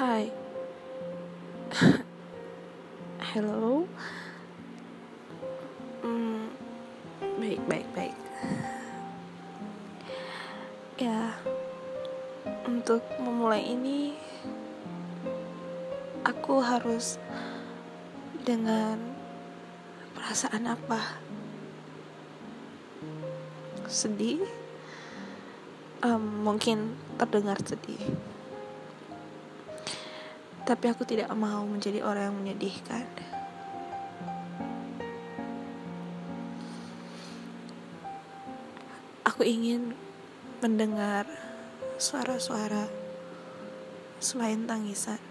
Hai Hello? Hmm, Baik, baik, baik. Ya Untuk memulai ini Aku harus Dengan Perasaan apa? Sedih? Um, Mungkin terdengar sedih tapi aku tidak mau menjadi orang yang menyedihkan. Aku ingin mendengar suara-suara selain tangisan.